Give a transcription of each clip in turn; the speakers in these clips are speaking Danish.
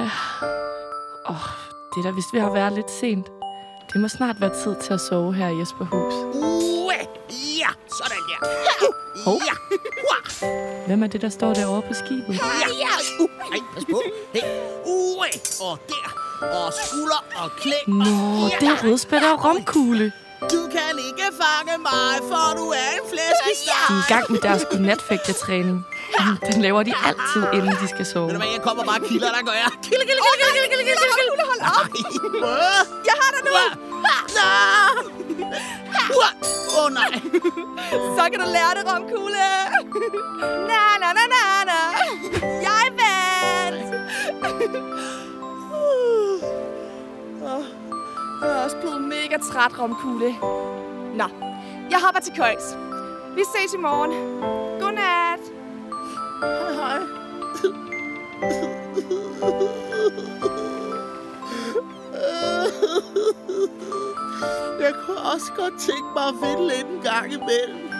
Åh, oh, det er da vist ved at være lidt sent. Det må snart være tid til at sove her i Jesperhus. Uh, ja, sådan der. Hov. Ja. Hua. Hvem er det, der står derovre på skibet? Ja. Uh, ej, pas på. Hey. Uh, og der. Og skulder og klæ. Nå, det er rødspætter og romkugle. Du kan ikke fange mig, for du er en flæskesteg. De er i gang med deres godnatfægtetræning. Den laver de altid, inden de skal sove. Ved du hvad, jeg kommer bare kilder, der gør jeg. Kilde, kilde, kilde, kilde, kilde, kilde, kilde, kilde. Hold op. Jeg har dig nu! Åh, oh, nej. Så kan du lære det, romkugle. Na, na, na, na, na. Jeg vandt. Jeg er også blevet mega træt, romkugle. Nå, jeg hopper til køjs. Vi ses i morgen. Hej, hej. Jeg kunne også godt tænke mig at finde lidt en gang imellem.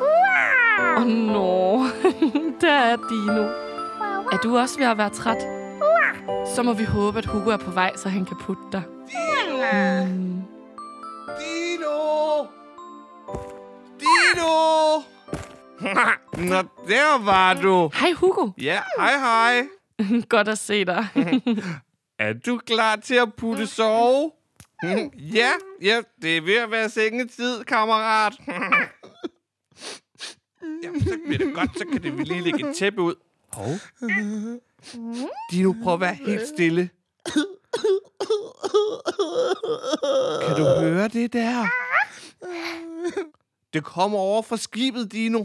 Åh, oh, nå. Der er Dino. Er du også ved at være træt? Så må vi håbe, at Hugo er på vej, så han kan putte dig. Mm. Dino! Dino! Nå, der var du. Hej, Hugo. Ja, hej hej. Godt at se dig. Er du klar til at putte sove? ja, ja, det er ved at være sengetid, kammerat. Jamen, så bliver det godt, så kan det vi lige lægge et tæppe ud. Hov. Dino, prøv at være helt stille. Kan du høre det der? Det kommer over fra skibet, Dino.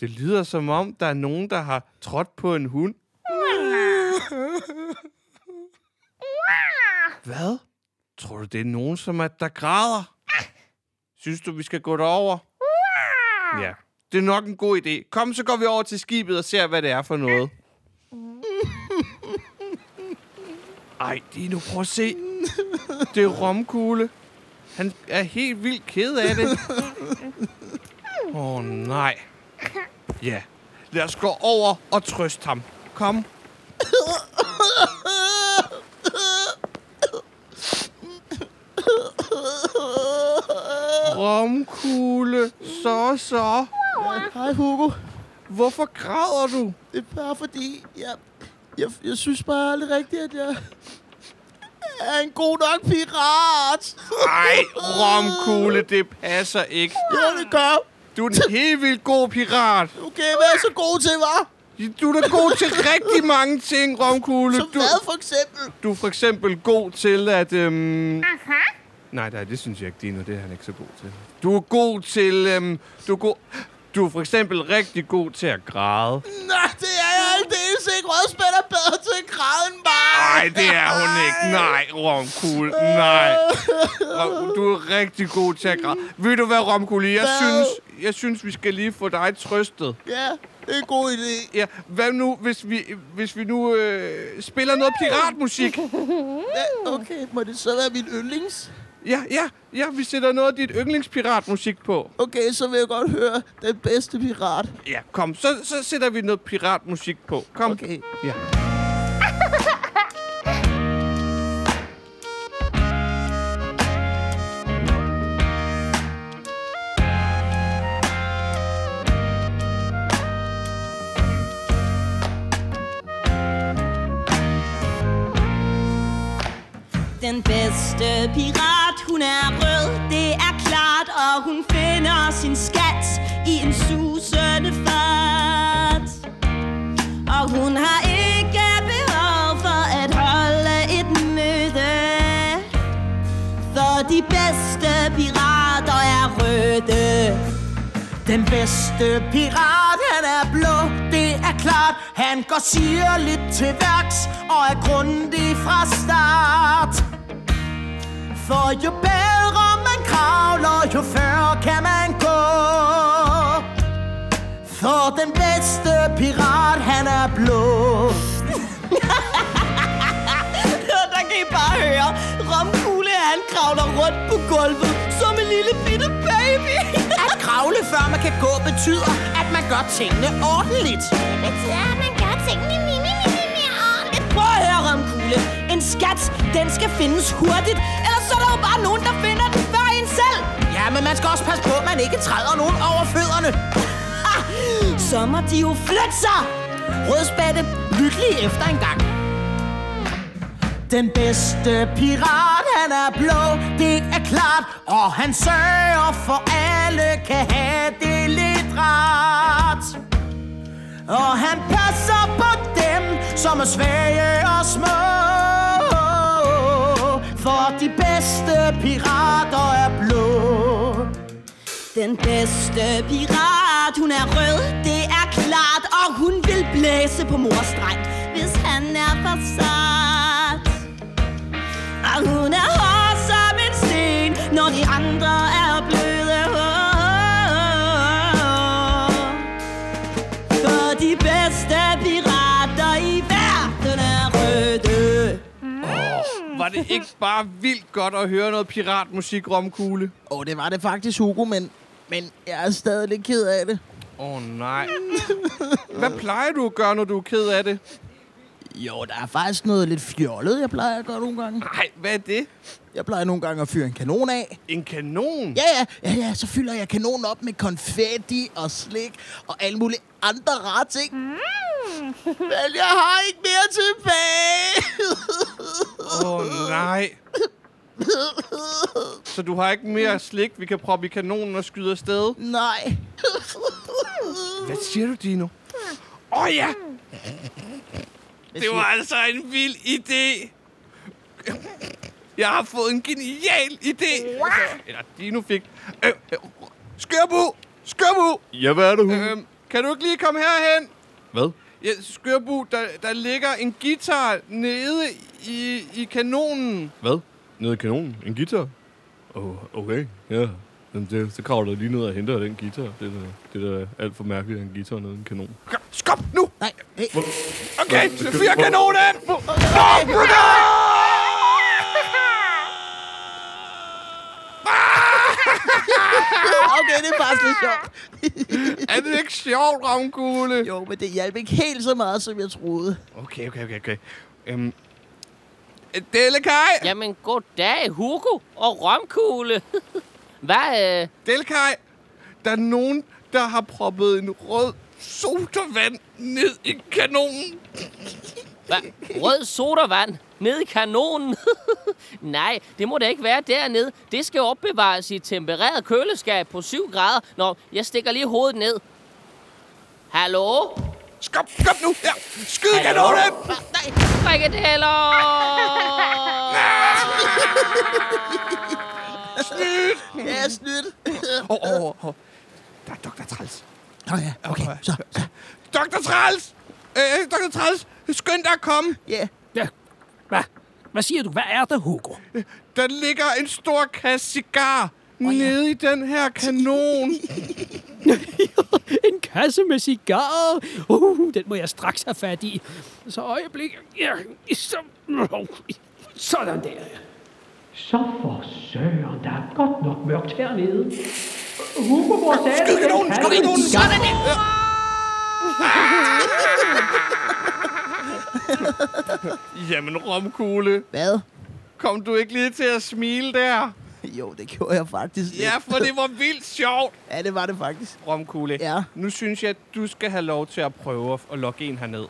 Det lyder som om, der er nogen, der har trådt på en hund. Hvad? Tror du, det er nogen, som er, der græder? Synes du, vi skal gå derover? Ja, det er nok en god idé. Kom, så går vi over til skibet og ser, hvad det er for noget. Ej, Dino, prøv at se. Det er romkugle. Han er helt vildt ked af det. Åh, oh, nej. Ja, lad os gå over og trøste ham. Kom. Romkugle, så så. Hej, Hugo. Hvorfor græder du? Det er bare fordi, jeg, jeg, jeg synes bare aldrig rigtigt, at jeg er en god nok pirat. Ej, romkugle, det passer ikke. Ja, det gør. Du er en helt vildt god pirat. Okay, hvad er så god til, hva'? Du er da god til rigtig mange ting, romkugle. Som Du, hvad, for eksempel? du er for eksempel god til at... Øhm... Nej, nej, det synes jeg ikke, Dino. Det er han ikke så god til. Du er god til... Øhm... Du er god... Du er for eksempel rigtig god til at græde. Nej, det er jeg aldeles ikke. Rødspæt er bedre til at græde end mig. Nej, det er hun ikke. Nej, Romkugle. Nej. Rom, du er rigtig god til at græde. Ved du hvad, Romkugle? Jeg Hvad? synes, jeg synes, vi skal lige få dig trøstet. Ja, det er en god idé. Ja, hvad nu, hvis vi, hvis vi nu øh, spiller noget piratmusik? Ja, okay, må det så være min yndlings? Ja, ja, ja, vi sætter noget af dit yndlingspiratmusik på. Okay, så vil jeg godt høre den bedste pirat. Ja, kom, så, så sætter vi noget piratmusik på. Kom. Okay. Ja. Den bedste pirat, hun er rød, det er klart, og hun finder sin skat i en susende fart. Og hun har ikke behov for at holde et møde, for de bedste pirater er røde. Den bedste pirat, han er blå, det er klart. Han går sirligt til værks og er grundig fra start. For jo bedre man kravler, jo før kan man gå. For den bedste pirat, han er blå. Der kan I bare høre, Romkugle han kravler rundt på gulvet som en lille bitte baby. At kravle før man kan gå, betyder, at man gør tingene ordentligt. Det betyder, at man gør tingene mini, mini, mini ordentligt. Prøv at romkugle. En skat, den skal findes hurtigt, ellers så er der jo bare nogen, der finder den før en selv. Ja, men man skal også passe på, at man ikke træder nogen over fødderne. Ha! Så må de jo flytte sig. Rødspætte, lyt lige efter en gang. Den bedste pirat, han er blå, det er klart. Og han sørger for, alle kan have det lidt rart. Og han passer på dem, som er svage og små. For de bedste pirater er blå. Den bedste pirat, hun er rød, det er klart Og hun vil blæse på mors dreng, hvis han er for sart Og hun er hård som en sten, når de andre er Var det ikke bare vildt godt at høre noget piratmusik, Romkugle? Åh, oh, det var det faktisk, Hugo, men, men jeg er stadig lidt ked af det. Åh, oh, nej. Hvad plejer du at gøre, når du er ked af det? Jo, der er faktisk noget lidt fjollet, jeg plejer at gøre nogle gange. Nej, hvad er det? Jeg plejer nogle gange at fyre en kanon af. En kanon? Ja, ja, ja, ja, så fylder jeg kanonen op med konfetti og slik og alle mulige andre rare ting. Mm. Men jeg har ikke mere tilbage. Åh, oh, nej. Så du har ikke mere slik, vi kan proppe i kanonen og skyde afsted? Nej. Hvad siger du, Dino? Åh oh, ja! Det var altså en vild idé. Jeg har fået en genial idé. Eller Dino fik. Øh, øh, Skørbu! Skørbu! Ja, hvad er det, hun? Øhm, kan du ikke lige komme herhen? Hvad? Ja, Skørbu, der, der ligger en guitar nede i, i kanonen. Hvad? Nede i kanonen? En guitar? Oh, okay, ja. Men det, så kravler jeg lige ned og henter den guitar. Det er da, det er da alt for mærkeligt, at en guitar nede i en kanon. Skop nu! Nej, hey. Okay, fyr kanonen! Okay, det er faktisk lidt sjovt. Er det ikke sjovt, Ravnkugle? Jo, men det hjalp ikke helt så meget, som jeg troede. Okay, okay, okay, okay. Øhm, Delekaj! Jamen, goddag, Hugo og Romkugle. Hvad, øh, Delekaj! Der er nogen, der har proppet en rød sodavand ned i kanonen. hvad? Rød sodavand ned i kanonen? Nej, det må da ikke være dernede. Det skal opbevares i et tempereret køleskab på 7 grader. Nå, jeg stikker lige hovedet ned. Hallo? Skop, skop nu! Ja, skyd kanonen! Frikadeller! Ja, snydt. Åh, åh, åh, åh. Der er Dr. Træls. Åh ja, okay, så, så. Dr. Træls! Øh, Dr. Træls, skynd dig at komme. Ja, Ja. Hvad? Hvad siger du? Hvad er det, Hugo? Der ligger en stor kasse cigar nede i den her kanon. En kasse med cigarer. Uh, den må jeg straks have fat i. Så øjeblik. Ja, så... Sådan der. Så for søren, der er godt nok mørkt hernede. Hugo, hvor sagde du, den kasse? Sådan der! Jamen, Romkugle, hvad? kom du ikke lige til at smile der? Jo, det gjorde jeg faktisk lidt. Ja, for det var vildt sjovt. Ja, det var det faktisk. Romkugle, Ja. nu synes jeg, at du skal have lov til at prøve at- at logge en herned.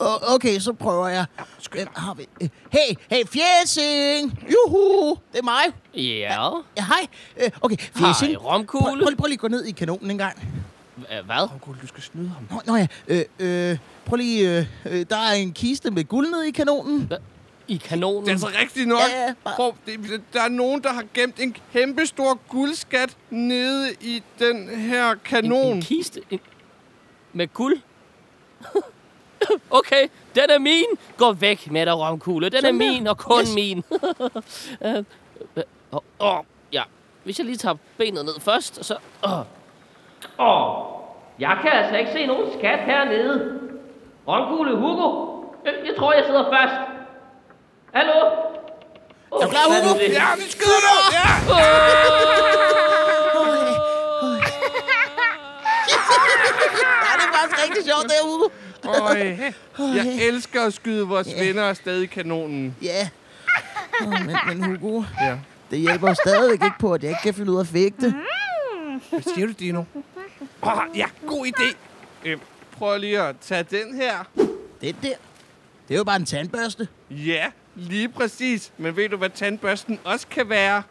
O- okay, så prøver jeg. Hvem har vi? Hey, hey, Fjæsing! Juhu! Det er mig. Ja. Ja, hej. Øh, Okay, Fjæsing. Hej, romkugle. Prøv, prøv, prøv lige at gå ned i kanonen en gang. Hva- Hvad? Romkugle, du skal snyde ham. Nå, nå ja, øh, øh, prøv lige... Øh, øh, der er en kiste med guld nede i kanonen. I kanonen? Det er altså rigtigt nok. Ja, ja, bare- Prøv, det, der er nogen, der har gemt en kæmpe stor guldskat nede i den her en, kanon. en kiste? En, med guld? okay, den er min. Gå væk med dig, romkugle. Den er Sådan der. min, og kun Yes. min. Øh, Åh, åh, ja. Hvis jeg lige tager benet ned først, og så... Åh. Åh. Jeg kan altså ikke se nogen skat hernede. Romkugle Hugo. Jeg tror, jeg sidder først. Hallo? Oh, Er du klar, Hugo? Ja, vi skyder nu! Ja! Ja, det er faktisk rigtig sjovt, det her, Hugo. Øj, jeg elsker at skyde vores venner afsted i kanonen. Ja. Åh, men, men Hugo, Ja. det hjælper jo stadigvæk ikke på, at jeg ikke kan finde ud af at fægte. Hvad siger du, Dino? Åh, ja, god idé. Øh, prøv lige at tage den her. Det der, det er jo bare en tandbørste. Ja, lige præcis. Men ved du, hvad tandbørsten også kan være?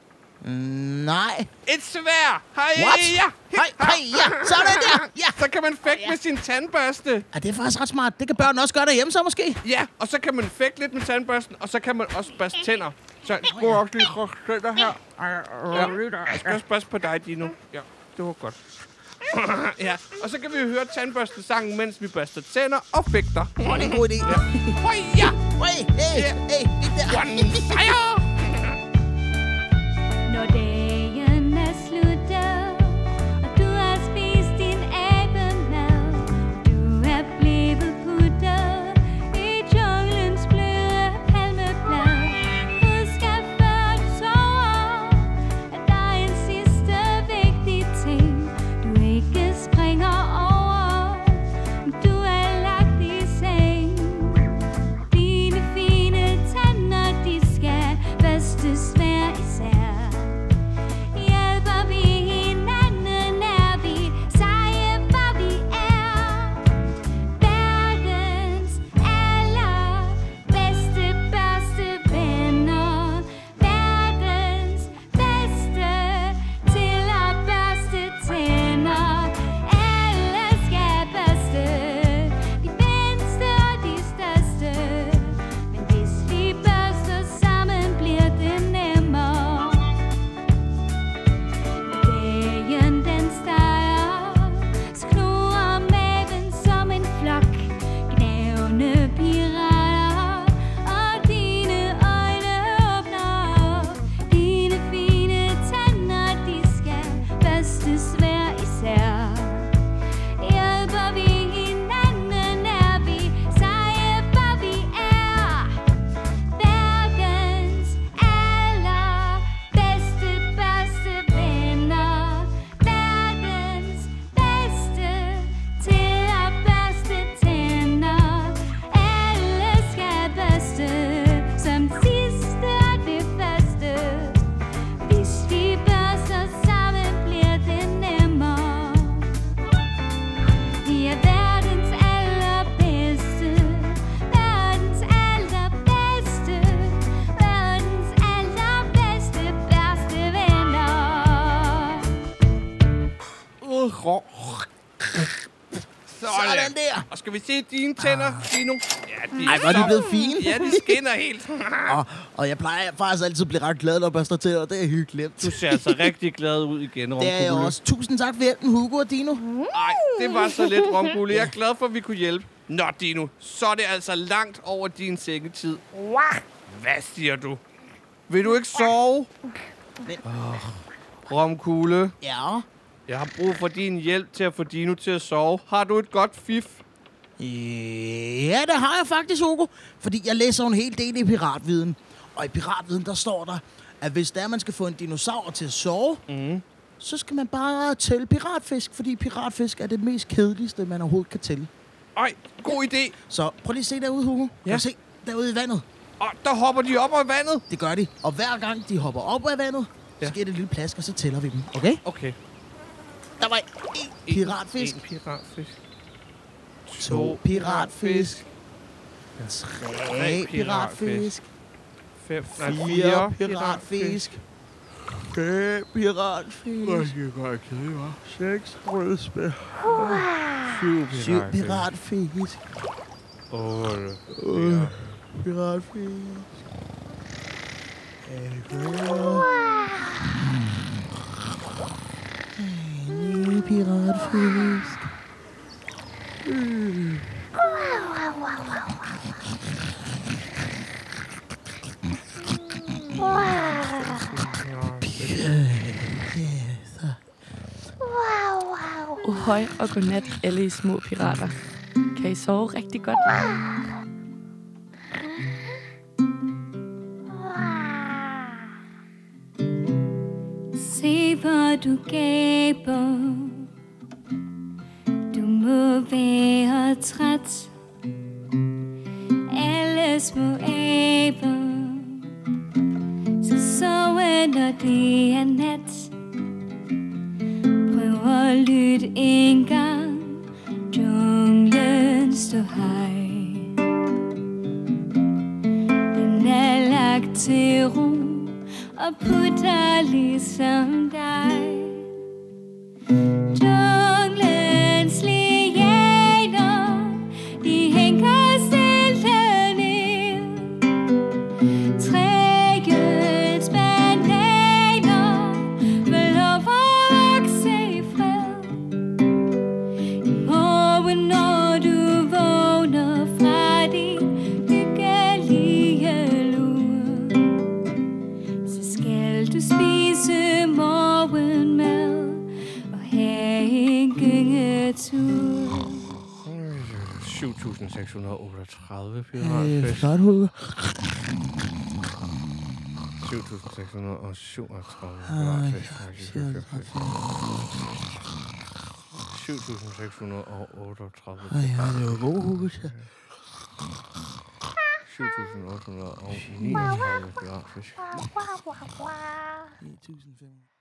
Mm, nej. Et svær! Hej, ja! Hej, hej, ja, sådan der. Ja. Så kan man fægte med sin tandbørste. Ja, det er faktisk ret smart. Det kan børn også gøre derhjemme så måske. Ja, og så kan man fægte lidt med tandbørsten, og så kan man også børste tænder. Så jeg skulle også lige her. Ja, jeg skal også børste på dig, Dino. Ja, det var godt. ja, og så kan vi høre tandbørstesangen, mens vi børster tænder og fægter. Åh, det er en god idé. Hoi, ja! Hey, hey, Ja. hey, det der. One sejr! Sådan der. Og skal vi se dine tænder, Dino? Ja, de Ej, hvor er de blevet fine. Ja, de skinner helt. Og, og jeg plejer faktisk altid at blive ret glad, når jeg børster til, og det er hyggeligt. Du ser altså rigtig glad ud igen, Det er jeg Romkugle. også. Tusind tak for hjælpen, Hugo og Dino. Ej, det var så lidt, Romkugle. Jeg er glad for, at vi kunne hjælpe. Nå, Dino, så er det altså langt over din sengetid. Hvad siger du? Vil du ikke sove? Oh, Romkugle, Ja. Jeg har brug for din hjælp til at få Dino til at sove. Har du et godt fif? Ja, det har jeg faktisk, Hugo. Fordi jeg læser en hel del i piratviden. Og i piratviden, der står der, at hvis der man skal få en dinosaur til at sove, mm. så skal man bare tælle piratfisk, fordi piratfisk er det mest kedeligste, man overhovedet kan tælle. Ej, god idé. Så prøv lige at se derude, Hugo. Kan Ja. du se derude i vandet? Og der hopper de op af vandet. Det gør de. Og hver gang de hopper op af vandet, Ja. så giver det et lille plask, og så tæller vi dem. Okay? Okay. Der var en piratfisk, En piratfisk. to piratfisk, tre piratfisk, Fem, fire piratfisk, fem piratfisk, seks rødspil, syv piratfisk, Otte. piratfisk, ni piratfisk, Uhøj og godnat, alle I små pirater. Kan I sove rigtig godt? du gaber. Du må være træt. Alle små aber. Skal sove, når det er nat. Prøv at lytte en gang. Junglen står hej a putali samdai. 7.638 Øh, piratfisk. flot, Hugo. 7.637 Ej, piratfisk. 7.638 Ej, det var god, Hugo. 7.839 piratfisk. 9.500.